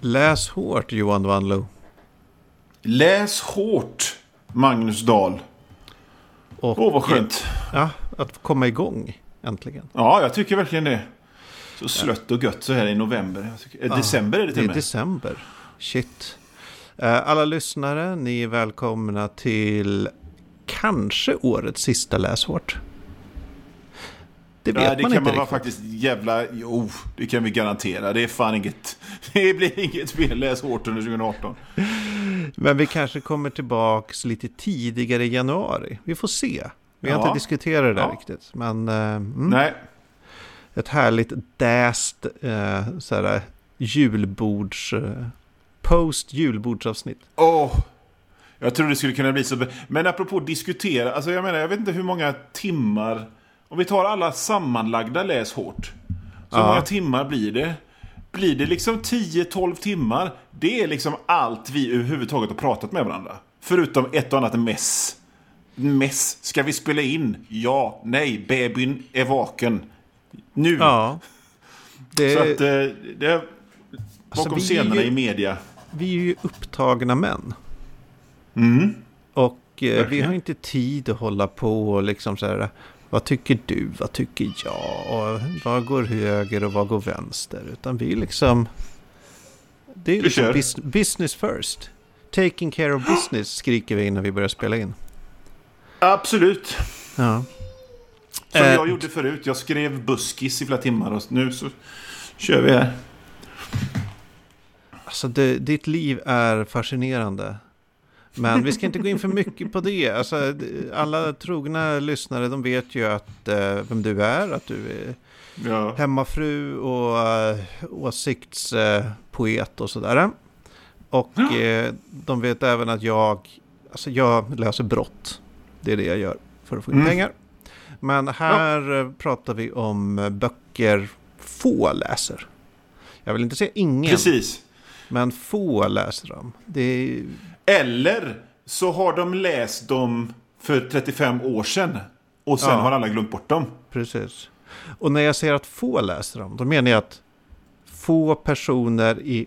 Läs hårt Johan Wanlo. Läs hårt, Magnus Dahl. Åh, oh, vad skönt. Ja, att komma igång äntligen. Ja, jag tycker verkligen det. Så slött och gött så här i november. Tycker, ja, december är det till Det är december. Shit. Eh, alla lyssnare, ni är välkomna till kanske årets sista läshårt. Det vet Nej, det man kan man riktigt. faktiskt jävla... Jo, det kan vi garantera. Det är fan inget... Det blir inget mer läshårt under 2018. Men vi kanske kommer tillbaks lite tidigare i januari. Vi får se. Vi har ja. inte diskuterat det där ja. riktigt. Men... Uh, mm. Nej. Ett härligt däst såhär, julbords... Uh, post julbordsavsnitt. Åh! Oh. Jag tror det skulle kunna bli så. Men apropå diskutera. Alltså jag menar, jag vet inte hur många timmar om vi tar alla sammanlagda läs hårt. Så ja. många timmar blir det? Blir det liksom 10-12 timmar? Det är liksom allt vi överhuvudtaget har pratat med varandra. Förutom ett och annat mess. Mess. Ska vi spela in? Ja. Nej. Babyn är vaken. Nu. Ja. Det... Så att eh, det är bakom alltså, scenerna ju, i media. Vi är ju upptagna män. Mm. Och eh, vi har inte tid att hålla på och liksom så här. Vad tycker du? Vad tycker jag? Och vad går höger och vad går vänster? Utan vi liksom... Det är liksom bus business first. Taking care of business skriker vi innan vi börjar spela in. Absolut. Ja. Som jag gjorde förut. Jag skrev buskis i flera timmar och nu så kör vi här. Alltså det, ditt liv är fascinerande. Men vi ska inte gå in för mycket på det. Alltså, alla trogna lyssnare de vet ju att, eh, vem du är, att du är ja. hemmafru och uh, åsiktspoet och sådär. Och ja. eh, de vet även att jag, alltså jag löser brott. Det är det jag gör för att få in mm. pengar. Men här ja. pratar vi om böcker få läser. Jag vill inte säga ingen. Precis. Men få läser dem. Det är eller så har de läst dem för 35 år sedan. Och sen ja. har alla glömt bort dem. Precis. Och när jag säger att få läser dem, då menar jag att få personer i...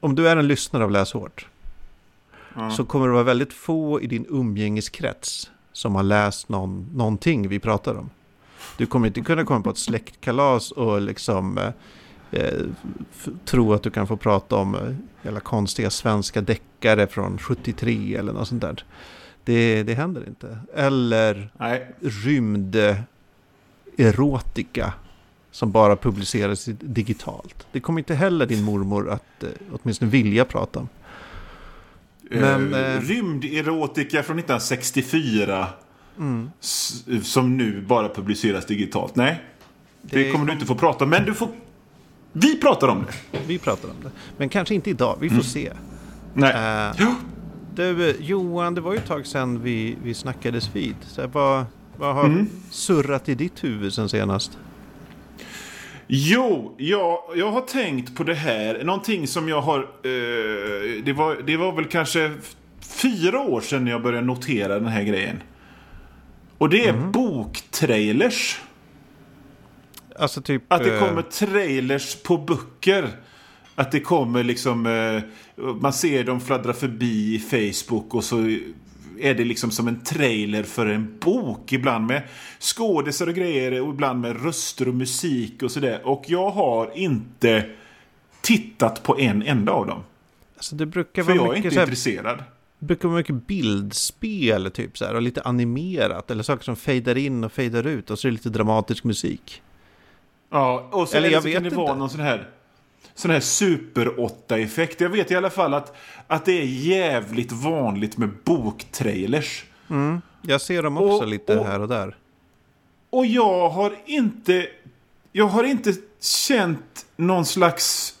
Om du är en lyssnare av läshårt. Ja. Så kommer det vara väldigt få i din umgängeskrets som har läst någon, någonting vi pratar om. Du kommer inte kunna komma på ett släktkalas och liksom eh, tro att du kan få prata om eh, konstiga svenska deckare från 73 eller något sånt där. Det, det händer inte. Eller Nej. rymd erotika som bara publiceras digitalt. Det kommer inte heller din mormor att eh, åtminstone vilja prata om. Men, uh, eh, rymderotika från 1964 mm. som nu bara publiceras digitalt. Nej, det, det kommer du inte få prata om. Men du får vi pratar om det. Vi pratar om det. Men kanske inte idag. Vi får mm. se. Nej. Uh, ja. du, Johan, det var ju ett tag sedan vi, vi snackades vid. Så vad, vad har mm. surrat i ditt huvud sen senast? Jo, jag, jag har tänkt på det här. Någonting som jag har... Eh, det, var, det var väl kanske fyra år sedan jag började notera den här grejen. Och det är mm. boktrailers. Alltså typ... Att det kommer trailers på böcker. Att det kommer liksom... Eh, man ser dem fladdra förbi i Facebook och så är det liksom som en trailer för en bok. Ibland med skådisar och grejer och ibland med röster och musik och sådär. Och jag har inte tittat på en enda av dem. Alltså det brukar för vara jag är inte här, intresserad. Det brukar vara mycket bildspel typ så här, och lite animerat. Eller saker som fejdar in och fejdar ut och så är det lite dramatisk musik. Ja, och så, eller, eller så kan det vara någon sån här, sån här super 8-effekt. Jag vet i alla fall att, att det är jävligt vanligt med boktrailers. Mm, jag ser dem också och, lite och, här och där. Och jag har inte... Jag har inte känt någon slags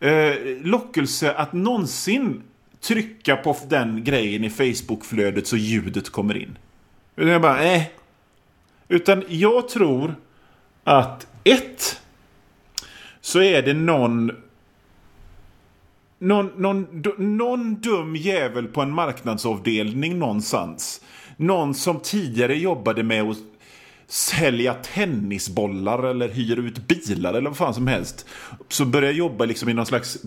eh, lockelse att någonsin trycka på den grejen i Facebook-flödet så ljudet kommer in. Utan jag bara, eh. Utan jag tror att ett så är det någon någon, någon, någon dum jävel på en marknadsavdelning någonstans. Någon som tidigare jobbade med att sälja tennisbollar eller hyra ut bilar eller vad fan som helst. Så börjar jobba liksom i någon slags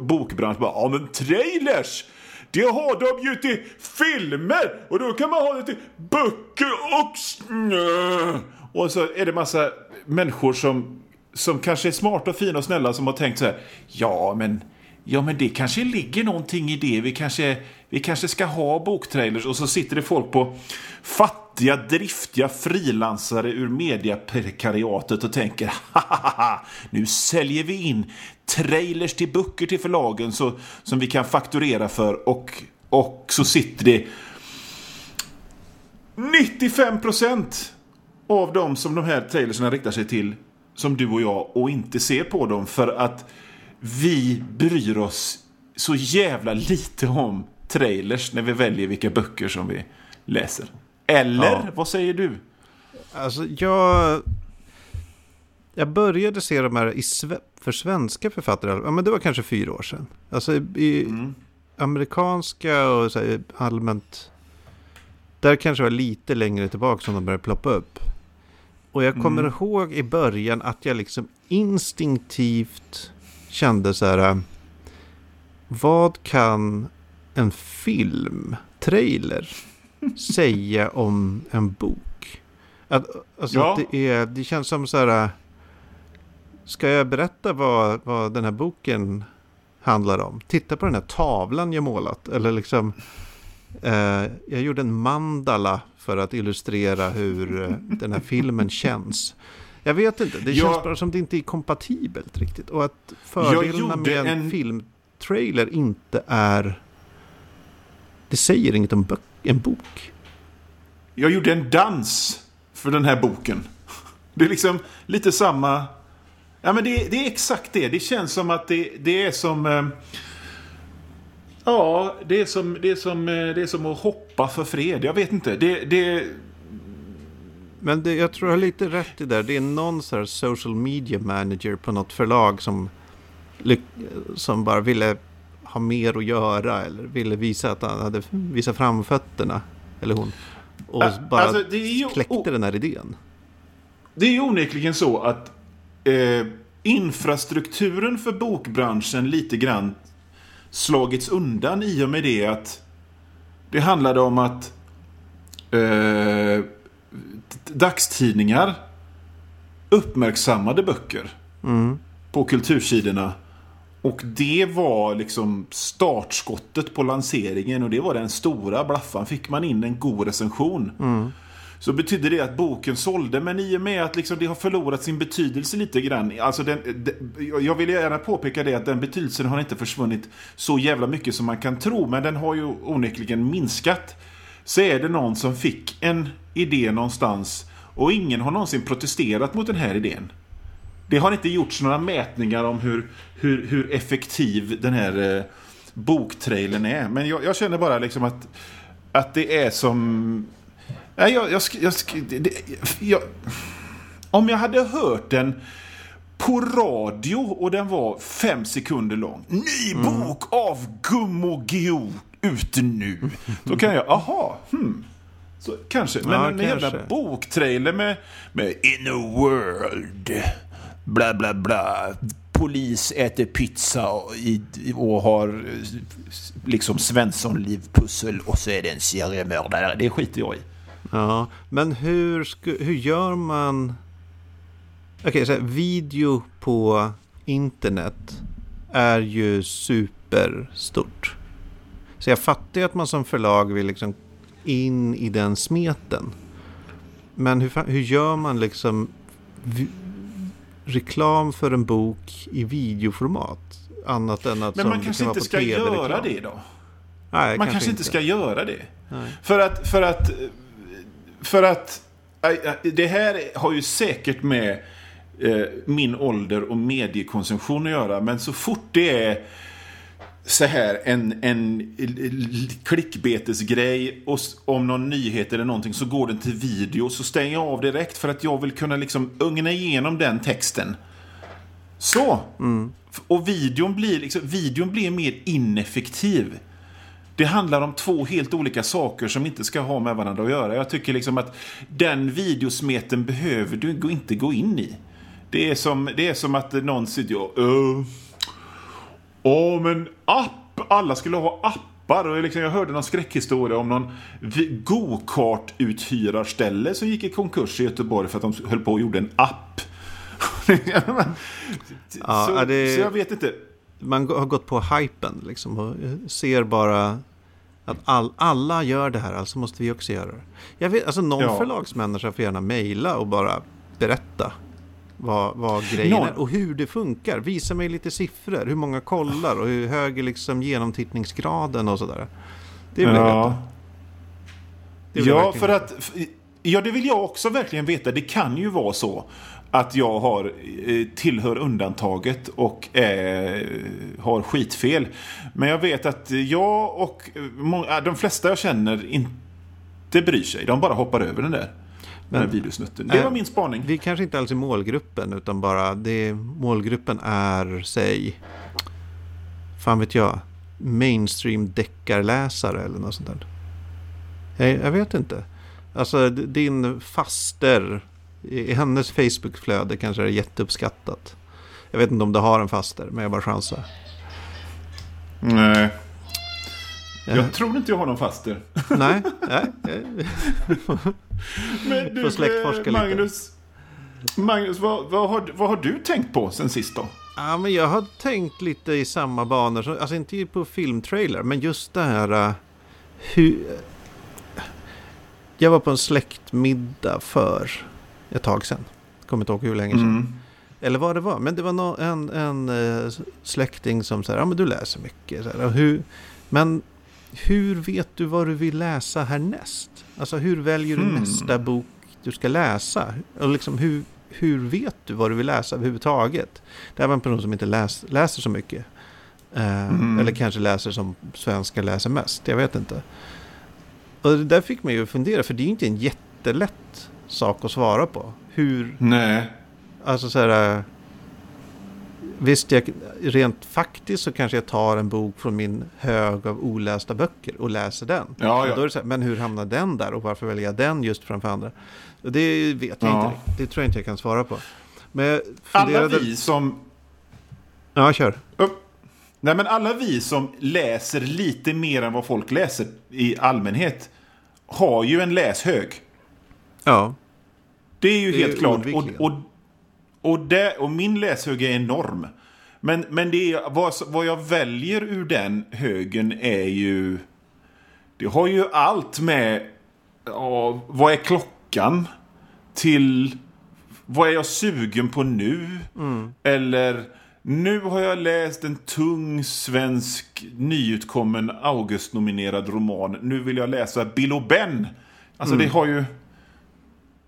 bokbransch. Bara, ja men trailers! Det har de ju till filmer och då kan man ha det till böcker och snö. Och så är det massa människor som, som kanske är smarta och fina och snälla som har tänkt så här. Ja men, ja, men det kanske ligger någonting i det. Vi kanske, vi kanske ska ha boktrailers. Och så sitter det folk på fattiga, driftiga frilansare ur mediaprekariatet och tänker ha nu säljer vi in trailers till böcker till förlagen så, som vi kan fakturera för och, och så sitter det 95 procent av dem som de här trailerserna riktar sig till som du och jag och inte ser på dem för att vi bryr oss så jävla lite om trailers när vi väljer vilka böcker som vi läser. Eller, ja. vad säger du? Alltså, jag... Jag började se de här i för svenska författare. Ja, men det var kanske fyra år sedan. Alltså i mm. amerikanska och allmänt. Där kanske var lite längre tillbaka som de började ploppa upp. Och jag kommer mm. ihåg i början att jag liksom instinktivt kände så här. Vad kan en film, trailer, säga om en bok? Att, alltså ja. att det, är, det känns som så här. Ska jag berätta vad, vad den här boken handlar om? Titta på den här tavlan jag målat. Eller liksom. Eh, jag gjorde en mandala för att illustrera hur eh, den här filmen känns. Jag vet inte, det känns jag, bara som det inte är kompatibelt riktigt. Och att fördelarna med en, en filmtrailer inte är... Det säger inget om en bok. Jag gjorde en dans för den här boken. Det är liksom lite samma... Ja, men det, det är exakt det. Det känns som att det, det är som... Eh, ja, det är, som, det, är som, eh, det är som att hoppa för fred. Jag vet inte. Det, det, men det, jag tror jag har lite rätt i det. Det är någon så social media manager på något förlag som, som bara ville ha mer att göra eller ville visa att han hade visat framfötterna. Eller hon. Och bara alltså, ju, kläckte den här idén. Det är ju onekligen så att eh, infrastrukturen för bokbranschen lite grann slagits undan i och med det att det handlade om att eh, dagstidningar uppmärksammade böcker mm. på kultursidorna. Och det var liksom startskottet på lanseringen och det var den stora blaffan. Fick man in en god recension mm så betydde det att boken sålde. Men i och med att liksom det har förlorat sin betydelse lite grann. Alltså den, den, jag vill gärna påpeka det att den betydelsen har inte försvunnit så jävla mycket som man kan tro. Men den har ju onekligen minskat. Så är det någon som fick en idé någonstans och ingen har någonsin protesterat mot den här idén. Det har inte gjorts några mätningar om hur, hur, hur effektiv den här eh, boktrailern är. Men jag, jag, känner bara liksom att, att det är som... Nej, jag, jag, jag, jag, om jag hade hört den på radio och den var fem sekunder lång. Ny mm. bok mm. av Gummo Geo ute nu. Då kan jag, aha, hmm. Så, kanske. Men ja, en kanske. jävla boktrailer med, med In a world. Bla, bla, bla. Polis äter pizza och, och har liksom Svensson-livpussel och så är det en seriemördare. Det skiter jag i. Ja, men hur, hur gör man... Okej, okay, video på internet är ju superstort. Så jag fattar ju att man som förlag vill liksom in i den smeten. Men hur, hur gör man liksom reklam för en bok i videoformat? Annat än att Men man kanske inte ska göra det då? Nej, man kanske, kanske inte ska göra det. Nej. För att, för att, för att det här har ju säkert med eh, min ålder och mediekonsumtion att göra. Men så fort det är så här en, en klickbetesgrej och om någon nyhet eller någonting så går den till video så stänger jag av direkt för att jag vill kunna liksom ugna igenom den texten. Så! Mm. Och videon blir, liksom, videon blir mer ineffektiv. Det handlar om två helt olika saker som inte ska ha med varandra att göra. Jag tycker liksom att den videosmeten behöver du inte gå in i. Det är som, det är som att någon sitter och... Uh, Åh, men app! Alla skulle ha appar. Och liksom, jag hörde någon skräckhistoria om någon go-kart-uthyrarställe som gick i konkurs i Göteborg för att de höll på och gjorde en app. ja, så, det... så jag vet inte man har gått på hypen liksom och ser bara att all, alla gör det här, alltså måste vi också göra det. Jag vet, alltså någon ja. förlagsmänniska får gärna mejla och bara berätta vad, vad grejen någon. är och hur det funkar. Visa mig lite siffror, hur många kollar och hur hög är liksom genomtittningsgraden och sådär. Det vill ja. jag veta. ja, för att... Ja, det vill jag också verkligen veta. Det kan ju vara så att jag har, eh, tillhör undantaget och är, har skitfel. Men jag vet att jag och många, de flesta jag känner inte bryr sig. De bara hoppar över den där. Men, den videosnutten. Det var min spaning. Vi kanske inte alls är målgruppen utan bara det, målgruppen är, säg, fan vet jag, mainstream deckarläsare eller något sånt där. Jag, jag vet inte. Alltså din faster i hennes Facebook-flöde kanske det är jätteuppskattat. Jag vet inte om du har en faster, men jag bara chansar. Nej. Jag ja. tror inte jag har någon faster. Nej, nej. men du, släktforska Magnus, lite. Magnus vad, vad, har, vad har du tänkt på sen sist då? Ja, men jag har tänkt lite i samma banor. Alltså inte på filmtrailer, men just det här... Uh, hur... Jag var på en släktmiddag för ett tag sedan. Kommer inte ihåg hur länge sedan. Mm. Eller vad det var. Men det var no en, en uh, släkting som sa, ja men du läser mycket. Så här, hur, men hur vet du vad du vill läsa härnäst? Alltså hur väljer du mm. nästa bok du ska läsa? Och liksom hur, hur vet du vad du vill läsa överhuvudtaget? Det här var en person som inte läs, läser så mycket. Uh, mm. Eller kanske läser som svenskar läser mest. Jag vet inte. Och det där fick mig att fundera, för det är inte en jättelätt sak att svara på. Hur... Nej. Alltså så här... Visst, jag, rent faktiskt så kanske jag tar en bok från min hög av olästa böcker och läser den. Ja, ja. Här, men hur hamnar den där och varför väljer jag den just framför andra? Det vet jag ja. inte Det tror jag inte jag kan svara på. Men funderade... Alla vi som... Ja, kör. Upp. Nej, men alla vi som läser lite mer än vad folk läser i allmänhet har ju en läshög. Ja. Det är ju det helt är klart. Och, och, och, det, och min läshög är enorm. Men, men det är, vad, vad jag väljer ur den högen är ju... Det har ju allt med... Ja, vad är klockan? Till... Vad är jag sugen på nu? Mm. Eller... Nu har jag läst en tung svensk nyutkommen August-nominerad roman. Nu vill jag läsa Bill och Ben. Alltså mm. det har ju...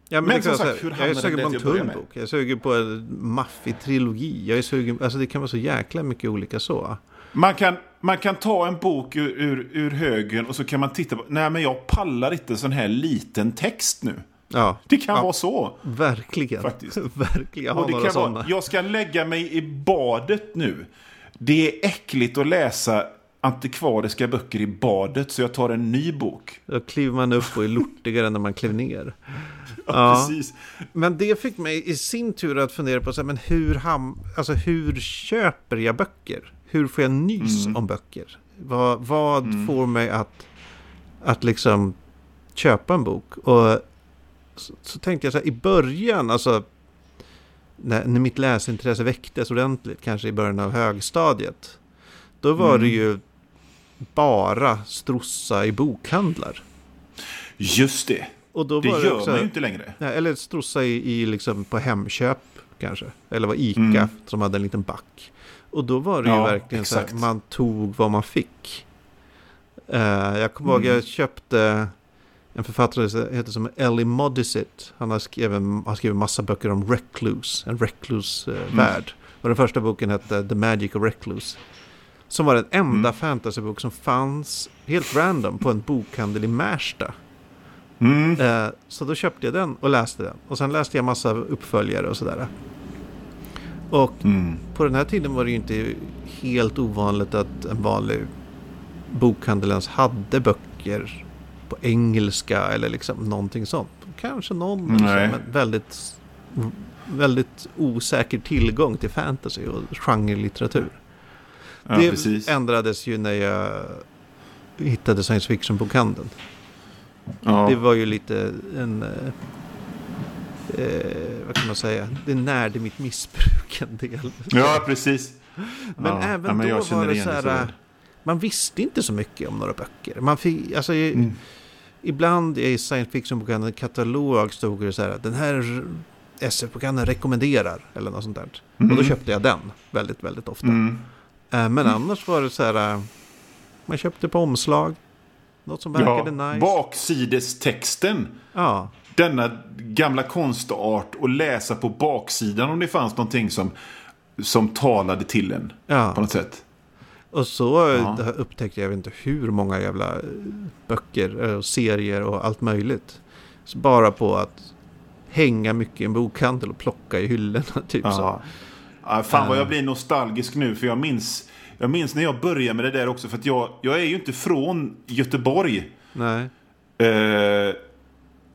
Ja, men, men som sagt, hur jag är sugen på en tunn bok. Jag är sugen på en maffig trilogi. Jag är sugen, alltså det kan vara så jäkla mycket olika så. Man kan, man kan ta en bok ur, ur, ur högen och så kan man titta på, nej men jag pallar inte sån här liten text nu. Ja. Det kan ja. vara så. Verkligen. Faktiskt. Verkligen. Jag och det kan vara, jag ska lägga mig i badet nu. Det är äckligt att läsa antikvariska böcker i badet så jag tar en ny bok. Då kliver man upp och är lortigare när man klev ner. Ja, precis. Men det fick mig i sin tur att fundera på så här, men hur, ham alltså, hur köper jag böcker? Hur får jag nys mm. om böcker? Vad, vad mm. får mig att, att liksom köpa en bok? Och så, så tänkte jag så här, i början, alltså när, när mitt läsintresse väcktes ordentligt, kanske i början av högstadiet. Då var mm. det ju bara strossa i bokhandlar. Just det. Och då det var gör också, man ju inte längre. Eller strossa i, i liksom på Hemköp kanske. Eller var Ica mm. som hade en liten back. Och då var det ja, ju verkligen exakt. så här, man tog vad man fick. Uh, jag kommer mm. ihåg, jag köpte en författare som heter som Ellie Modicit. Han har skrivit, har skrivit massa böcker om Recluse, en Recluse-värld. Uh, mm. Och den första boken hette The Magic of Recluse. Som var den enda mm. fantasybok som fanns helt random på en bokhandel i Märsta. Mm. Eh, så då köpte jag den och läste den. Och sen läste jag massa uppföljare och sådär. Och mm. på den här tiden var det ju inte helt ovanligt att en vanlig bokhandel ens hade böcker på engelska eller liksom någonting sånt. Kanske någon, liksom, men väldigt, väldigt osäker tillgång till fantasy och genrelitteratur. Ja, det precis. ändrades ju när jag hittade science fiction-bokhandeln. Ja. Det var ju lite en... Eh, eh, vad kan man säga? Det närde mitt missbruk en del. Ja, precis. Men ja. även ja, men då var det så här... Man visste inte så mycket om några böcker. Man fick, alltså, mm. Ibland i science fiction-bokhandeln katalog stod det så här. Den här SF-bokhandeln rekommenderar. Eller något sånt där. Mm. Och då köpte jag den väldigt, väldigt ofta. Mm. Eh, men annars var det så här. Man köpte på omslag. Något som verkade ja, nice. Baksidestexten. Ja. Denna gamla konstart och läsa på baksidan om det fanns någonting som, som talade till en. Ja. På något sätt. Och så ja. upptäckte jag, jag vet inte hur många jävla böcker och serier och allt möjligt. Så bara på att hänga mycket i en bokhandel och plocka i hyllorna. Typ ja. så. Ja, fan vad jag blir nostalgisk nu för jag minns jag minns när jag började med det där också, för att jag, jag är ju inte från Göteborg. Nej. Eh,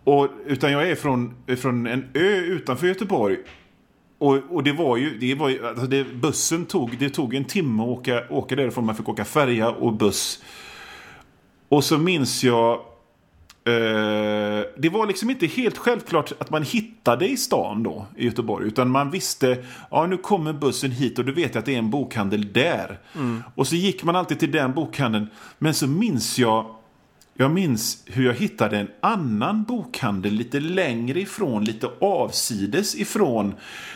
och, utan jag är från, från en ö utanför Göteborg. Och, och det var ju, det var ju alltså det, bussen tog, det tog en timme att åka, åka därifrån. Man fick åka färja och buss. Och så minns jag det var liksom inte helt självklart att man hittade i stan då, i Göteborg. Utan man visste, ja nu kommer bussen hit och då vet att det är en bokhandel där. Mm. Och så gick man alltid till den bokhandeln. Men så minns jag, jag minns hur jag hittade en annan bokhandel lite längre ifrån, lite avsides ifrån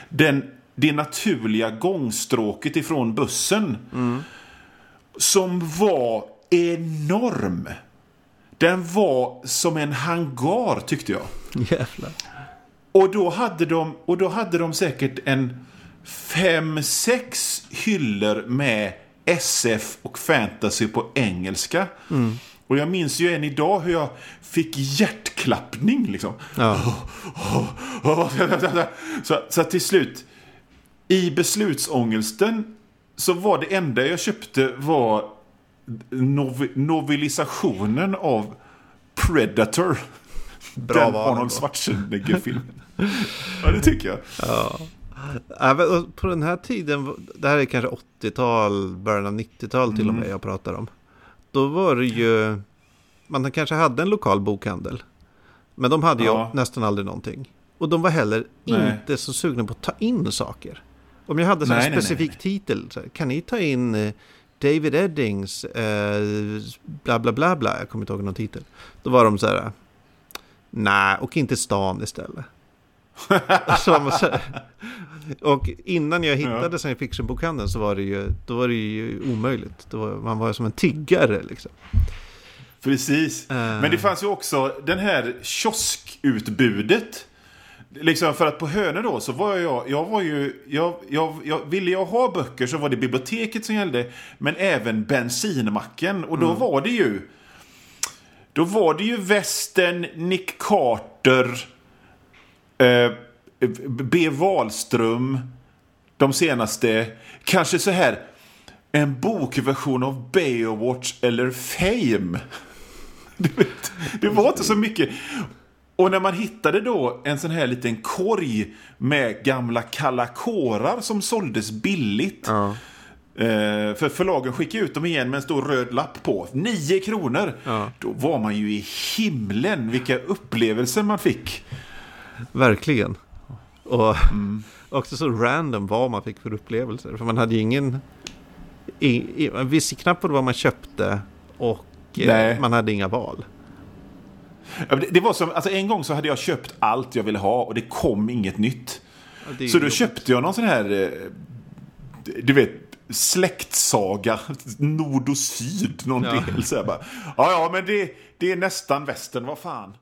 den, det naturliga gångstråket ifrån bussen. Mm. Som var enorm. Den var som en hangar tyckte jag. Jävlar. Och då hade de, och då hade de säkert en fem, sex hyllor med SF och fantasy på engelska. Mm. Och jag minns ju än idag hur jag fick hjärtklappning liksom. Ja. Så, så till slut, i beslutsångesten så var det enda jag köpte var nov novelisationen av Predator. Bra Den Arnold Schwarzenegger-filmen. ja, det tycker jag. Ja. Även på den här tiden, det här är kanske 80-tal, början av 90-tal till och med mm. jag pratar om. Då var det ju, man kanske hade en lokal bokhandel. Men de hade ja. ju nästan aldrig någonting. Och de var heller nej. inte så sugna på att ta in saker. Om jag hade en specifik nej, nej. titel, så här, kan ni ta in eh, David Eddings, eh, bla bla bla bla, jag kommer inte ihåg någon titel. Då var de så här, nej, och inte stan istället. och innan jag hittade ja. science fiction-bokhandeln så var det ju, då var det ju omöjligt. Var, man var som en tiggare liksom. Precis. Uh. Men det fanns ju också den här kioskutbudet. Liksom för att på Hönö då så var jag, jag var ju, jag, jag, jag, ville jag ha böcker så var det biblioteket som gällde. Men även bensinmacken och då mm. var det ju, då var det ju västen, Nick Carter, eh, B. Wahlström, de senaste, kanske så här, en bokversion av Baywatch eller Fame. Det var inte så mycket. Och när man hittade då en sån här liten korg med gamla kalla kårar som såldes billigt. Ja. Eh, för förlagen skickade ut dem igen med en stor röd lapp på. Nio kronor! Ja. Då var man ju i himlen. Vilka upplevelser man fick. Verkligen. Och mm. också så random vad man fick för upplevelser. För man hade ju ingen... I, i, man visste knappt vad man köpte och eh, man hade inga val. Det var som, alltså en gång så hade jag köpt allt jag ville ha och det kom inget nytt. Ja, så då jobbigt. köpte jag någon sån här, eh, du vet, släktsaga, nord och syd, någon ja. del. Så bara, ja, ja, men det, det är nästan västern, vad fan.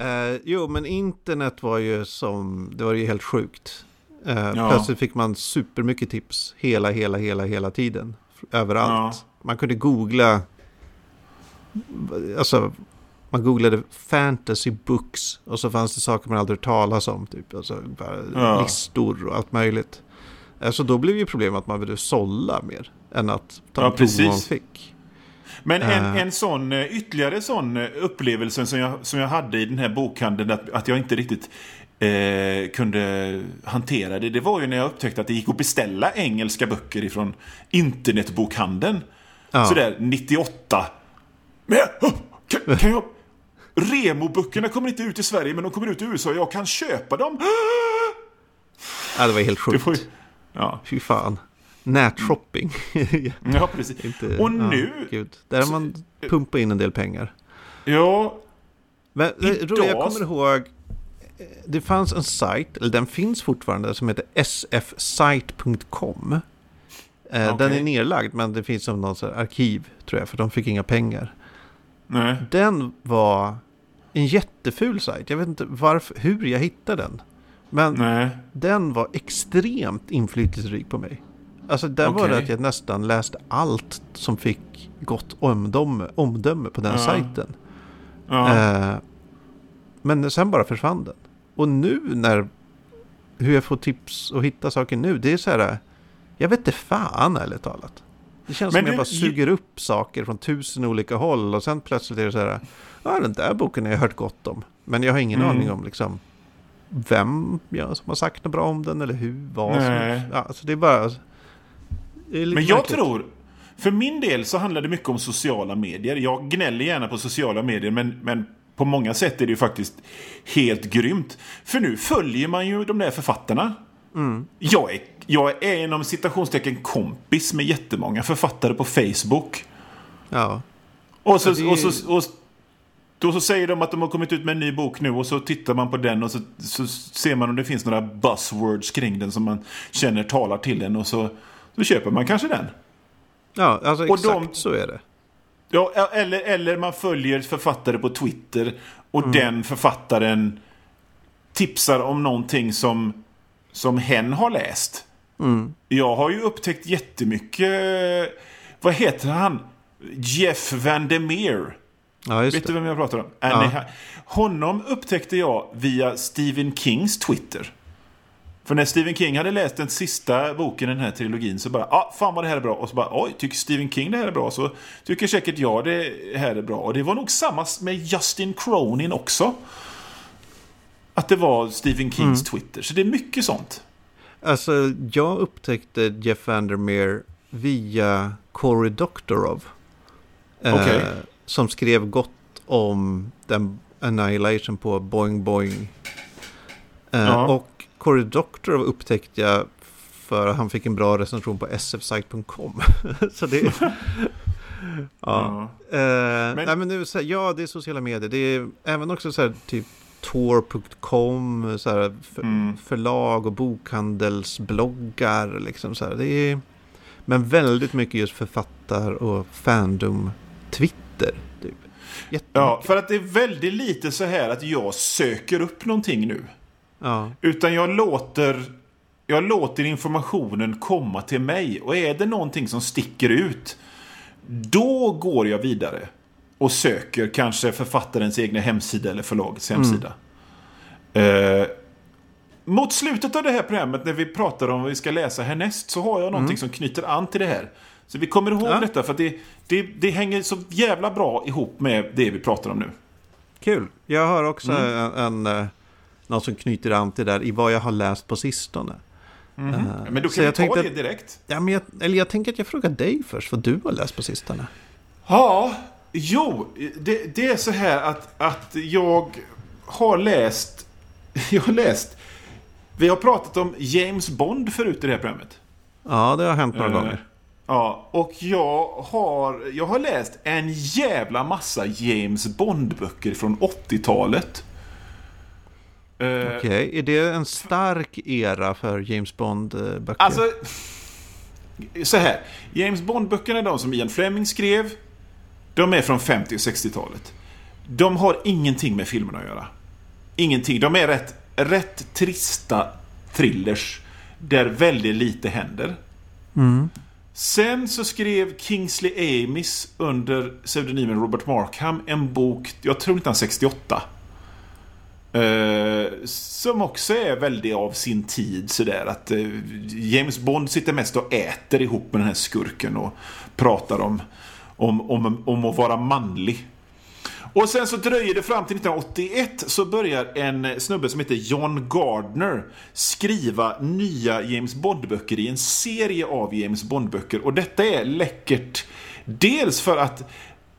Uh, jo, men internet var ju som, det var ju helt sjukt. Uh, ja. Plötsligt fick man supermycket tips hela, hela, hela, hela tiden. Överallt. Ja man kunde googla, alltså man googlade fantasy books och så fanns det saker man aldrig talas om. Typ. Alltså, ja. Listor och allt möjligt. Alltså då blev ju problemet att man ville sålla mer än att ta Ja, prov man precis. fick. Men en, Eh. en sån, eh, ytterligare sån eh, upplevelse som jag, som jag hade i den här bokhandeln, att, att jag inte riktigt eh, kunde hantera det, det var ju när jag upptäckte att det gick att beställa engelska böcker ifrån internetbokhandeln. Ja. Sådär 98. Men, jag- kan, kan jag... Remo-böckerna kommer inte ut i Sverige, men de kommer ut i USA. Jag kan köpa dem. Ja, det var helt sjukt. ju, ja, Fy fan. Nätshopping. ja, precis. Inte, Och ja, nu... Gud. Där har man pumpat in en del pengar. Ja, Men det Idag- jag kommer ihåg, eh, det fanns en sajt, eller den finns fortfarande, som heter sfsite.com. Eh, Den är nedlagd, men det finns som någon arkiv, tror jag, för de fick inga pengar. nej. Den var en jätteful sajt. Jag vet inte varför, hur jag hittade den. Men Nej. den var extremt inflytelserik på mig. Alltså där var det att jag nästan läste allt som fick gott omdöme, omdöme på den Ja. sajten. Ja. Eh, men sen bara försvann den. Och nu när hur jag får tips och hitta saker nu, det är så här. Jag vet inte fan ärligt talat. Det känns Men som jag du- bara suger upp saker från tusen olika håll och sen plötsligt är det så här. Ja, den där boken har jag hört gott om. Men jag har ingen Mm. aning om liksom vem ja, som har sagt något bra om den eller hur, vad Nej. som... Ja, alltså det är bara... Det är Men jag märkligt. tror, för min del så handlar det mycket om sociala medier. Jag gnäller gärna på sociala medier, men, men på många sätt är det ju faktiskt helt grymt. För nu följer man ju de där författarna. Mm. Jag, är, jag är inom citationstecken kompis med jättemånga författare på Facebook. Ja. Och så, Ja, är- och så, och då så säger de att de har kommit ut med en ny bok nu och så tittar man på den och så, så ser man om det finns några buzzwords kring den som man känner talar till den och så, så köper man kanske den. Ja, alltså Och exakt de- så är det. Ja, eller, eller man följer författare på Twitter och Mm. den författaren tipsar om någonting som, som hen har läst. Mm. Jag har ju upptäckt jättemycket... Vad heter han? Jeff Vandermeer. Ja, just Vet det. du vem jag pratar om? Ja. Ja. Honom upptäckte jag via Stephen Kings Twitter. För när Stephen King hade läst den sista boken i den här trilogin så bara, ah, fan vad det här är bra. Och så bara, oj, tycker Stephen King det här är bra så tycker säkert jag det här är bra. Och det var nog samma med Justin Cronin också. Att det var Stephen Kings Twitter. Så det är mycket sånt. Alltså, jag upptäckte Jeff Vandermeer via Cory Doctorow. Eh, Okej. Som skrev gott om den Annihilation på Boing Boing. Eh, Ja. Och Cory Doctorow upptäckte jag för att han fick en bra recension på sfsite.com. så det... ja. Eh, nej, men nu, så här, ja, det är sociala medier. Det är även också så här, typ Tor.com, så här, för, Mm. förlag och bokhandelsbloggar. Liksom, så här. Det är, men väldigt mycket just författar och fandom-twitter. Typ. Ja, för att det är väldigt lite så här att jag söker upp någonting nu. Ja. Utan jag låter, jag låter informationen komma till mig. Och är det någonting som sticker ut, då går jag vidare. Och söker kanske författarens egna hemsida eller förlagets hemsida. Eh, mot slutet av det här programmet, när vi pratar om vad vi ska läsa härnäst, så har jag någonting som knyter an till det här. Så vi kommer ihåg Ja. detta, för att det, det, det hänger så jävla bra ihop med det vi pratar om nu. Kul. Jag har också Mm. en, en, eh, något som knyter an till det där i vad jag har läst på sistone. Eh, Men då kan vi jag ta det att- direkt. Ja, men jag, eller jag tänker att jag frågar dig först vad du har läst på sistone. Ja, jo, det, det är så här att, att jag har läst... Jag har läst... Vi har pratat om James Bond förut i det här programmet. Ja, det har hänt några Eh, gånger. Ja, och jag har, jag har läst en jävla massa James Bond-böcker från 80-talet. Eh, Okej, är det en stark era för James Bond-böcker? Alltså, så här. James Bond-böckerna, de som Ian Fleming skrev, de är från 50 och 60-talet. De har ingenting med filmerna att göra. Ingenting. De är rätt, rätt trista thrillers där väldigt lite händer. Sen så skrev Kingsley Amis under pseudonymen Robert Markham en bok, jag tror 1968. Eh, som också är väldigt av sin tid sådär att eh, James Bond sitter mest och äter ihop med den här skurken och pratar om, om, om, om att vara manlig. Och sen så dröjer det fram till 1981 så börjar en snubbe som heter John Gardner skriva nya James Bond-böcker i en serie av James Bond-böcker. Och detta är läckert. Dels för att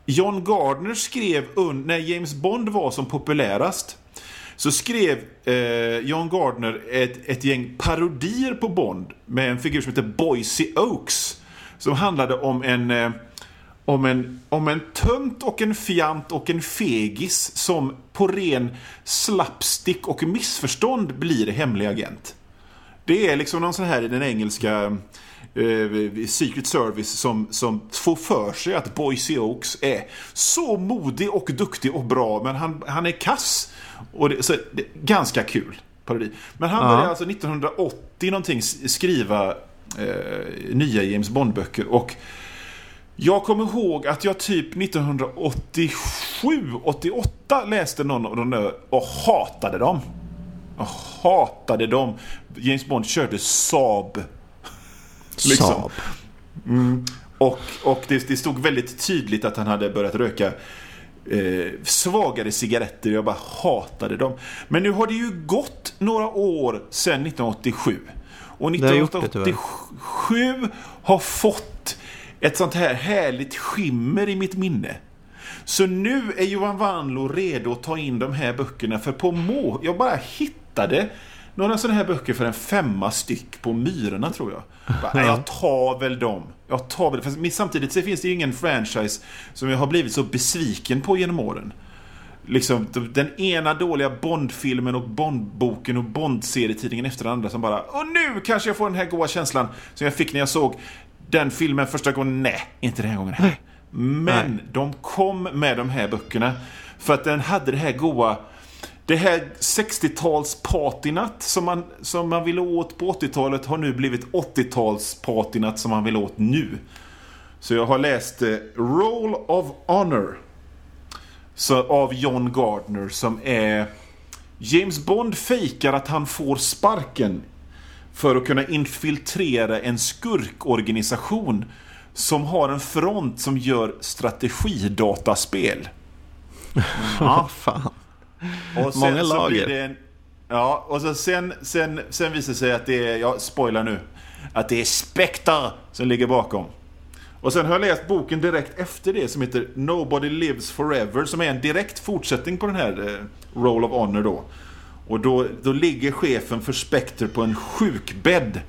John Gardner skrev när James Bond var som populärast så skrev eh, John Gardner ett, ett gäng parodier på Bond med en figur som heter Boise Oaks. Som handlade om en, eh, om en, om en tönt och en fjant och en fegis som på ren slapstick och missförstånd blir hemlig agent. Det är liksom någon sån här i den engelska eh, Secret Service som, som får för sig att Boise Oaks är så modig och duktig och bra men han, han är kass. Och det, så, det, ganska kul parodi. Men han började alltså 1980 någonting skriva eh, nya James Bond-böcker och jag kommer ihåg att jag typ 1987-88 läste någon av dem där och hatade dem. Jag hatade dem. James Bond körde Saab Liksom. Saab. Mm. Och, och det, det, stod väldigt tydligt att han hade börjat röka eh, svagare cigaretter. Jag bara hatade dem. Men nu har det ju gått några år sedan 1987. Och 1987 det, har fått ett sånt här härligt skimmer i mitt minne. Så nu är Johan Wanlo redo att ta in de här böckerna för på må... Jag bara hittade några sådana här böcker för en femma styck på Myrorna tror jag. Bara, jag tar väl dem. Jag tar väl, för samtidigt så finns det ju ingen franchise som jag har blivit så besviken på genom åren. Liksom den ena dåliga Bond-filmen och Bond-boken och Bond-serietidningen efter den andra som bara Och nu kanske jag får den här goa känslan som jag fick när jag såg den filmen första gången. Nej, inte den här gången. Men Nej. de kom med de här böckerna. För att den hade det här goa det här 60-tals patinat som man, som man ville åt på 80-talet har nu blivit 80-tals patinat som man vill åt nu. Så jag har läst eh, Roll of Honor så, av John Gardner som är James Bond fejkar att han får sparken för att kunna infiltrera en skurkorganisation som har en front som gör strategidataspel. Ja, fan. Och sen, Många lager. En, ja, och så sen, sen, sen visar det sig att det är, jag spoilar nu, att det är Spectre som ligger bakom. Och sen har jag läst boken direkt efter det som heter Nobody Lives Forever som är en direkt fortsättning på den här eh, Roll of Honor då. Och då, då ligger chefen för Spectre på en sjukbädd.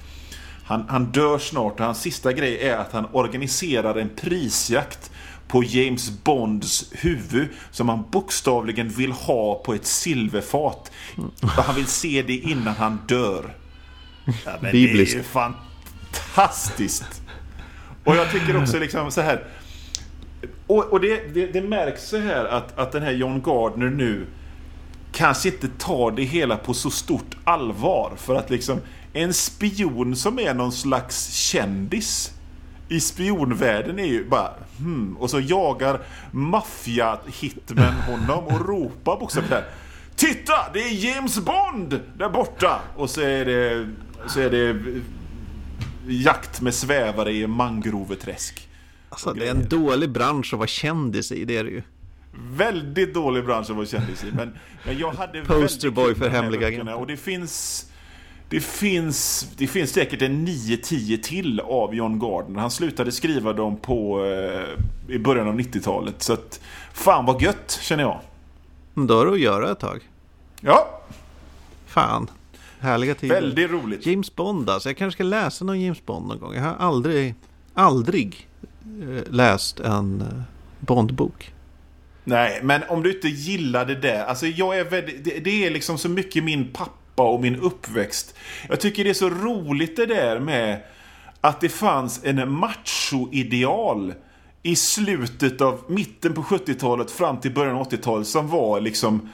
Han, han dör snart och hans sista grej är att han organiserar en prisjakt på James Bonds huvud som han bokstavligen vill ha på ett silverfat. Han vill se det innan han dör. Ja, men Bibliskt. Det är ju fantastiskt. Och jag tycker också liksom så här. Och, och det, det, det, märks så här att, att den här John Gardner nu kanske inte tar det hela på så stort allvar. För att liksom en spion som är någon slags kändis i spionvärlden är ju bara hmm. Och så jagar maffia-hitmen honom och ropar bokstavligt här. Titta! Det är James Bond där borta! Och så är det, så är det jakt med svävare i mangroveträsk. Alltså det är en dålig bransch att vara kändis i, det är det ju. Väldigt dålig bransch att vara kändis i. Men, men jag hade Posterboy för hemliga agenter. Och det finns det finns, det finns säkert en 9-10 till av John Gardner. Han slutade skriva dem på, eh, i början av 90-talet. Så att, fan vad gött, känner jag. Då har du att göra ett tag. Ja. Fan. Härliga tider. Väldigt roligt. James Bond alltså. Jag kanske ska läsa någon James Bond någon gång. Jag har aldrig, aldrig eh, läst en eh, Bond-bok. Nej, men om du inte gillar det där. Alltså jag är väldigt, det, det är liksom så mycket min pappa pappa och min uppväxt. Jag tycker det är så roligt det där med att det fanns en macho-ideal i slutet av mitten på 70-talet fram till början av 80-talet som var liksom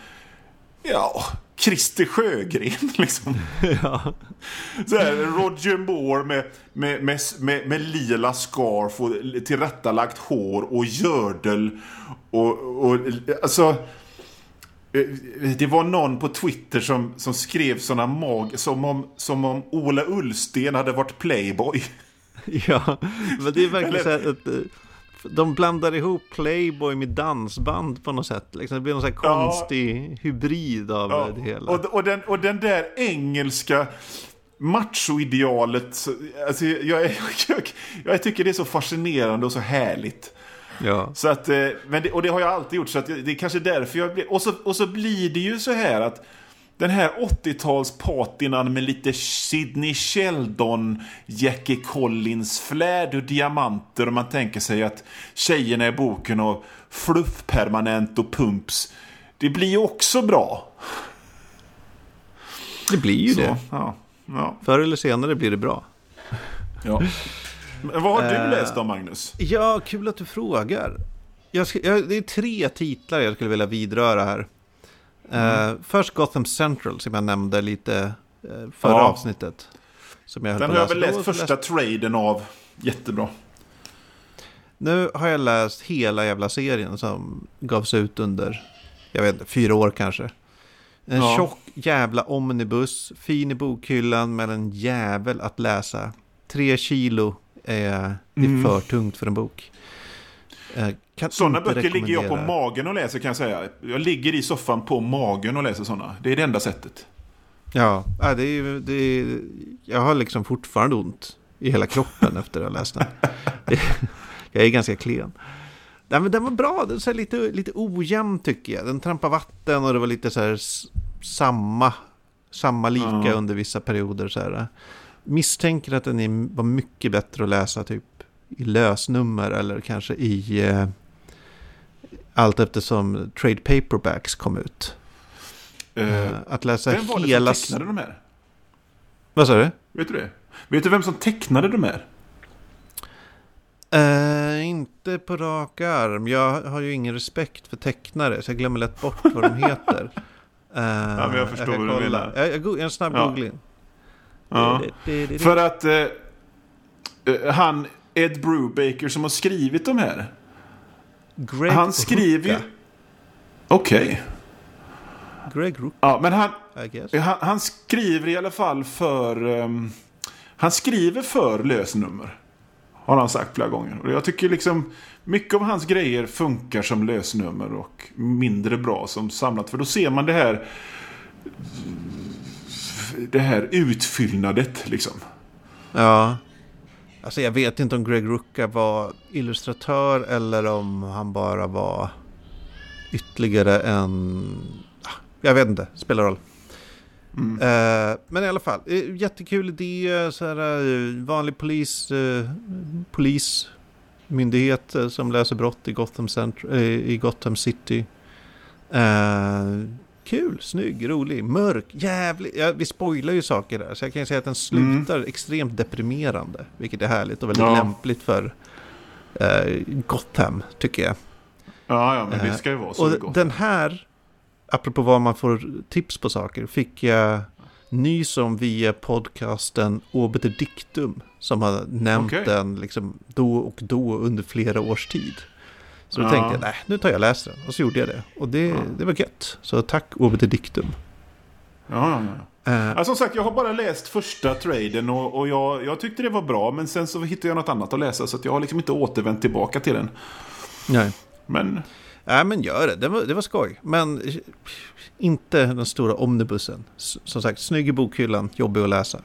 Ja, Christer Sjögren liksom. Ja. Så här, Roger Moore med, med, med, med, med lila scarf och tillrättalagt hår och gördel och, och alltså det var någon på Twitter som, som skrev sådana mag... Som om, som om Ola Ullsten hade varit Playboy. Ja, men det är verkligen så här att eh, de blandar ihop Playboy med dansband på något sätt. Liksom, det blir någon sån konstig ja. hybrid av ja. det hela. Och, och, den, och den där engelska machoidealet. Alltså, jag, jag, jag, tycker det är så fascinerande och så härligt. Ja. Så att, eh, men det, och det har jag alltid gjort, så att det är kanske därför jag blir... Och så, och så blir det ju så här att den här 80-talspatinan med lite Sidney Sheldon, Jackie Collins flärd och diamanter och man tänker sig att tjejerna i boken och fluffpermanent och pumps. Det blir ju också bra. Det blir ju så, det. Ja, ja. Förr eller senare blir det bra. Ja. Men vad har du uh, läst då, Magnus? Ja, kul att du frågar. Jag ska, jag, det är tre titlar jag skulle vilja vidröra här. Mm. Först Gotham Central som jag nämnde lite uh, förra ja. avsnittet. Som jag Den har jag väl läst första läst... traden av. Jättebra. Nu har jag läst hela jävla serien som gavs ut under, jag vet inte, fyra år kanske. En ja. tjock jävla omnibus, fin i bokhyllan med en jävel att läsa. Tre kilo är, mm. för tungt för en bok. Eh, sådana böcker ligger jag på magen och läser kan jag säga. Jag ligger i soffan på magen och läser sådana. Det är det enda sättet. Ja, det är, det är, jag har liksom fortfarande ont i hela kroppen efter att ha läst den. jag är ganska klen. Nej, men den var bra, den är lite, lite ojämn tycker jag. Den trampar vatten och det var lite så här samma, samma lika -huh. under vissa perioder. Så här misstänker att den är, var mycket bättre att läsa typ i lösnummer eller kanske i eh, allt eftersom trade paperbacks kom ut. Uh, att läsa vem var hela... det som tecknade de här? Vad sa du? Vet du det? Vet du vem som tecknade de här? Uh, inte på rak arm. Jag har ju ingen respekt för tecknare så jag glömmer lätt bort vad de heter. Uh, ja, men jag förstår jag vad du menar. Jag, jag, jag, en snabb ja. googling. Ja. För att eh, han, Ed Brubaker som har skrivit de här. Greg han skriver ju... Okej. Okay. Greg Rucka. Ja, men han, han, han, skriver i alla fall för... Um, han skriver för lösnummer. Har han sagt flera gånger. Och jag tycker liksom mycket av hans grejer funkar som lösnummer och mindre bra som samlat. För då ser man det här det här utfyllnadet liksom. Ja. Alltså jag vet inte om Greg Rucka var illustratör eller om han bara var ytterligare en... Jag vet inte, spelar roll. Mm. Uh, men i alla fall, uh, jättekul idé. Så här, uh, vanlig polis, polismyndighet som löser brott i Gotham, Center, i Gotham City. Kul, snygg, rolig, mörk, jävlig. Ja, vi spoilar ju saker där. Så jag kan säga att den slutar mm. extremt deprimerande. Vilket är härligt och väldigt ja. lämpligt för eh, Gotham, tycker jag. Ja, ja, men det ska ju vara så. Och Gotham. den här, apropå vad man får tips på saker, fick jag nys om via podcasten Obiter Dictum. Som har nämnt okay. den liksom då och då under flera års tid. Så då ja. tänkte jag, nej, nu tar jag och läser den. Och så gjorde jag det. Och det, ja. det var gött. Så tack Obiter Dictum. Ja, ja, ja. Uh, alltså, som sagt, jag har bara läst första traden och, och jag, jag tyckte det var bra. Men sen så hittade jag något annat att läsa. Så jag har liksom inte återvänt tillbaka till den. Nej. Men... Nej, men gör det. Det var, det var skoj. Men inte den stora omnibusen. Som sagt, snygg i bokhyllan, jobbig att läsa.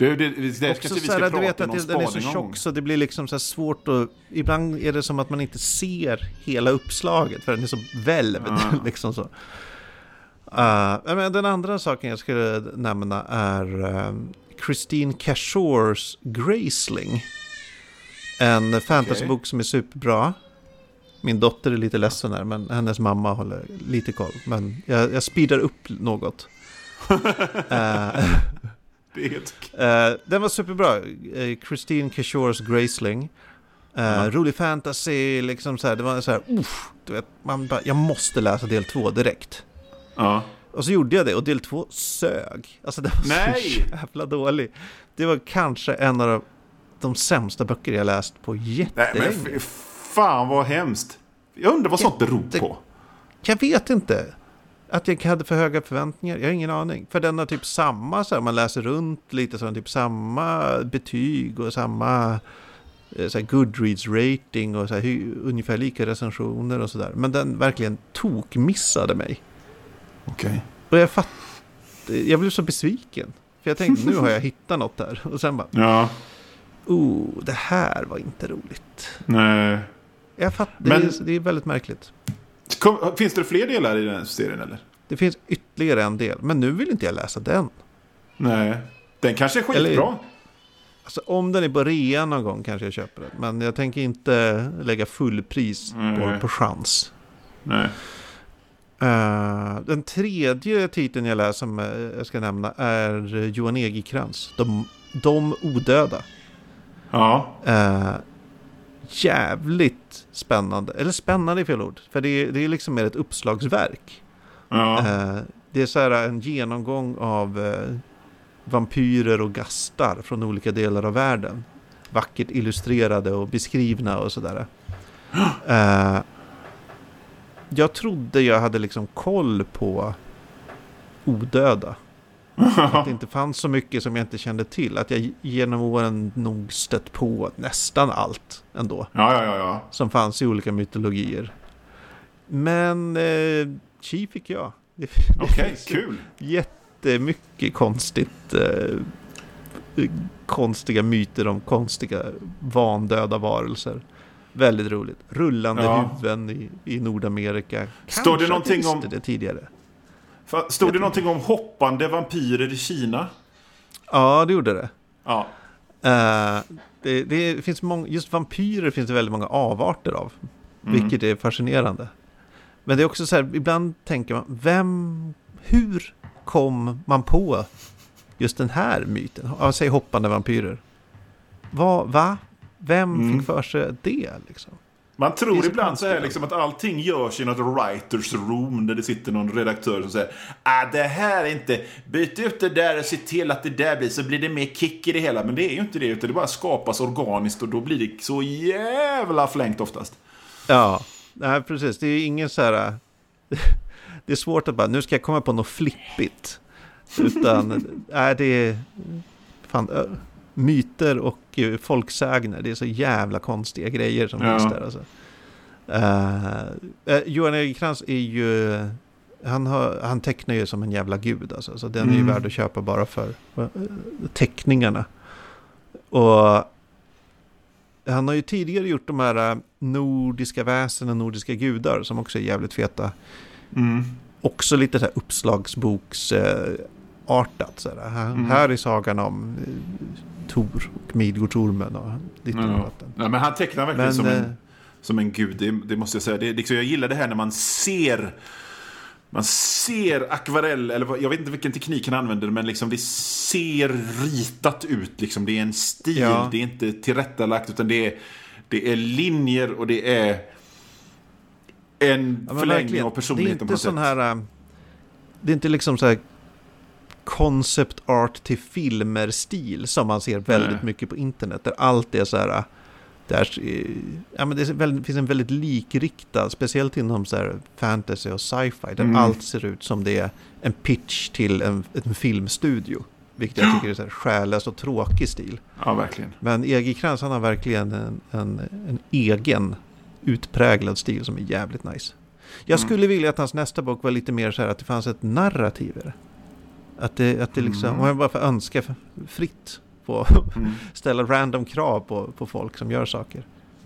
Du, det, det, det Också vi ska så här, du vet att den är så tjock så det blir liksom så svårt att... Ibland är det som att man inte ser hela uppslaget för den är så välvd. Mm. liksom så. Uh, men den andra saken jag skulle nämna är uh, Christine Cashores Graceling. En fantasybok okay. som är superbra. Min dotter är lite ledsen här, men hennes mamma håller lite koll. Men jag, jag speedar upp något. uh, Det är helt uh, Den var superbra. Uh, Christine Kishores Graceling. Uh, mm. Rolig fantasy, liksom så här. Det var så här, uff, du vet, man bara, jag måste läsa del två direkt. Ja. Och så gjorde jag det och del två sög. Alltså det var Nej. så jävla dålig. Det var kanske en av de sämsta böcker jag läst på jättelänge. Nej men fan vad hemskt. Jag undrar vad sånt beror på. Jag vet inte. Att jag hade för höga förväntningar? Jag har ingen aning. För den har typ samma, så här, man läser runt lite så typ samma betyg och samma eh, här, Goodreads-rating och så här, ungefär lika recensioner och sådär. Men den verkligen tokmissade mig. Okej. Och jag fatt... Jag blev så besviken. För jag tänkte, nu har jag hittat något där. Och sen bara, Ja, oh, det här var inte roligt. nej. Jag fattar, Men- det, är, det är väldigt märkligt. Kom, finns det fler delar i den här serien eller? Det finns ytterligare en del, men nu vill inte jag läsa den. Nej. Den kanske är Eller- skitbra. Alltså om den är på rea någon gång kanske jag köper den. Men jag tänker inte lägga fullpris på, på chans. Nej. Eh, den tredje titeln jag läser som eh, jag ska nämna är eh, Johan Egerkrans. De, De odöda. Ja. Eh, jävligt spännande. Eller spännande är fel ord. För det är, det är liksom mer ett uppslagsverk. Ja. Eh, det är så här en genomgång av eh, vampyrer och gastar från olika delar av världen. Vackert illustrerade och beskrivna och sådär. Eh, jag trodde jag hade liksom koll på odöda. Att det inte fanns så mycket som jag inte kände till. Att jag genom åren nog stött på nästan allt ändå. Ja, ja, ja, ja. Som fanns i olika mytologier. Men eh, chi fick jag. Okej, finns kul. Jättemycket konstigt. Eh, konstiga myter om konstiga vandöda varelser. Väldigt roligt. Rullande Ja. huvuden i, i Nordamerika. Står det Kanske någonting om- det tidigare? Stod det någonting om hoppande vampyrer i Kina? Ja, det gjorde det. Ja. Eh, det, det finns många, just vampyrer finns det väldigt många avarter av. Mm. Vilket är fascinerande. Men det är också så här, ibland tänker man, vem, hur kom man på just den här myten? Ja, säg hoppande vampyrer. Va? va? Vem Mm. fick för sig det liksom? Man tror ibland så här liksom att allting görs i något writers room där det sitter någon redaktör som säger ah, det här är inte, byt ut det där och se till att det där blir så blir det mer kick i det hela. Men det är ju inte det utan det bara skapas organiskt och då blir det så jävla flängt oftast. Ja, nej precis. Det är ingen så här... Det är svårt att bara, nu ska jag komma på något flippigt. Utan, nej det är... Fan, myter och eh, folksägner, det är så jävla konstiga grejer som Ja. finns där. Alltså. Eh, Johan Egerkrans är ju... Han, har, han tecknar ju som en jävla gud alltså, så den är ju Mm. värd att köpa bara för teckningarna. Och han har ju tidigare gjort de här nordiska väsen och nordiska gudar som också är jävligt feta. Mm. Också lite så här uppslagsboks eh, artat. Så här. Här, Mm. här är sagan om Tor och Midgårdsormen och Ja. annat. Ja, men han tecknar verkligen Men som, eh, en, som en gud, det, det måste jag säga. Det, liksom, jag gillar det här när man ser man ser akvarell, eller jag vet inte vilken teknik han använder, men liksom det ser ritat ut. Liksom. Det är en stil, Ja. det är inte tillrättalagt, utan det är, det är linjer och det är en ja, förlängning av det är personligheten på inte något sån sätt. här... eh, Det är inte liksom så här concept art till filmer-stil som man ser väldigt Nej. mycket på internet. Där allt är så här... eh, Där, eh, ja, men det väldigt, finns en väldigt likriktad, speciellt inom så här fantasy och sci-fi, där Mm. allt ser ut som det är en pitch till en, en filmstudio. Vilket jag tycker är så här själlös och tråkig stil. Ja, verkligen. Men Egerkrans han har verkligen en, en, en egen utpräglad stil som är jävligt nice. Jag Mm. skulle vilja att hans nästa bok var lite mer så här att det fanns ett narrativ i det. Att det, att det liksom, Mm. jag bara får önska fritt på Mm. ställa random krav på, på folk som gör saker.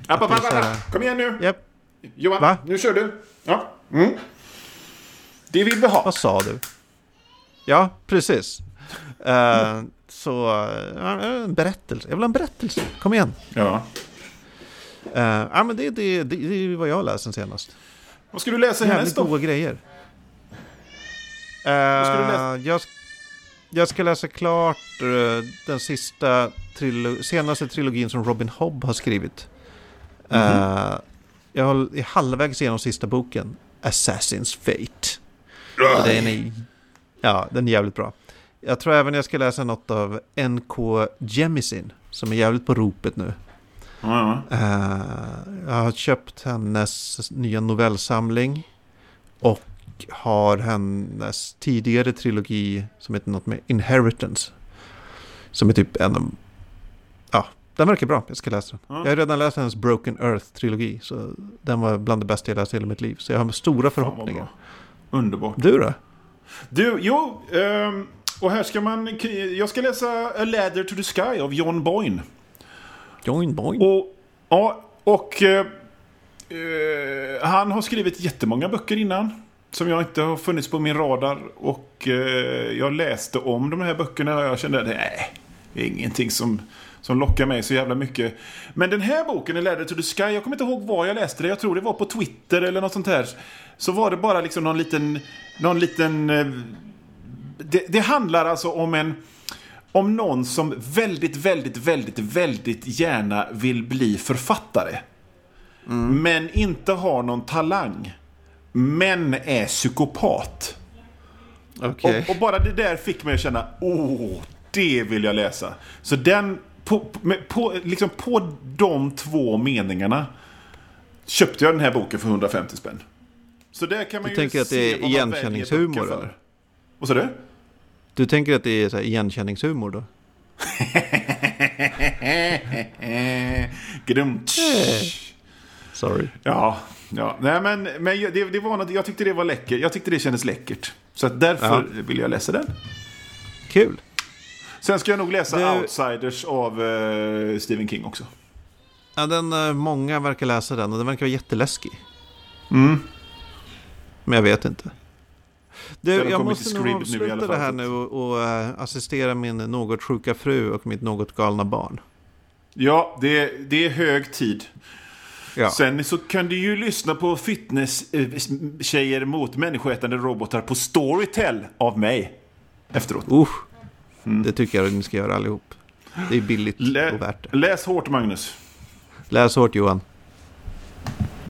App, app, app, app. Kom igen nu! Japp, Johan, Va? nu kör du. Ja. Mm. Det vill vi ha. vad sa du? Ja, precis. Eh, så, uh, en berättelse. Jag vill ha en berättelse. Kom igen. Ja. Uh, ja, men det, det, det, det är vad jag har läst sen senast. Vad ska du läsa härnäst då? goda grejer. ska du läsa? Jag, ska läsa klart eh, den sista trilo senaste trilogin som Robin Hobb har skrivit. Mhm. Eh, jag är halvvägs igenom sista boken, Assassin's Fate. Den är, ja, den är jävligt bra. Jag tror även jag ska läsa något av N.K. Jemisin, som är jävligt på ropet nu. Ja. Eh, jag har köpt hennes nya novellsamling. Och har hennes tidigare trilogi som heter något med Inheritance. Som är typ en av... Ja, den verkar bra. Jag ska läsa den. Ja. Jag har redan läst hennes Broken Earth-trilogi. Så den var bland det bästa jag läst i hela mitt liv. Så jag har stora förhoppningar. Underbart. Du då? Du, jo, ehm, och här ska man... Jag ska läsa A Ladder to the Sky av John Boyne. Join boing. Och, ja, och eh, han har skrivit jättemånga böcker innan. Som jag inte har funnits på min radar. Och eh, jag läste om de här böckerna och jag kände att nej, det är ingenting som, som lockar mig så jävla mycket. Men den här boken, A Ladder to the Sky, jag kommer inte ihåg var jag läste det. Jag tror det var på Twitter eller något sånt här. Så var det bara liksom någon liten... Någon liten eh, det, det handlar alltså om en... Om någon som väldigt, väldigt, väldigt, väldigt gärna vill bli författare. Men inte har någon talang. Men är psykopat. Okej. Och, och bara det där fick mig att känna, åh, det vill jag läsa. Så den, på, på, liksom på de två meningarna köpte jag den här boken för 150 spänn. Så där kan man Du ju tänker att det är igenkänningshumor, eller? Vad sa du? Du tänker att det är så här igenkänningshumor då? Gdumt. Sorry. Ja, ja. Nej, men, men det, det var något, jag tyckte det var läckert. Jag tyckte det kändes läckert. Så därför vill jag läsa den. Kul. Sen ska jag nog läsa Du- Outsiders av eh, Stephen King också. Ja, den, eh, många verkar läsa den och den verkar vara jätteläskig. Mm. Men jag vet inte. Du, jag måste nog nu avsluta det här nu och, och eh, assistera min något sjuka fru och mitt något galna barn. Ja, det, det är hög tid. Ja, Sen så kan du ju lyssna på fitness-tjejer mot människoätande robotar på Storytel av mig. Efteråt. Usch. det tycker jag att ni ska göra allihop. Det är billigt Lä- och värt det. Läs hårt, Magnus. Läs hårt Johan.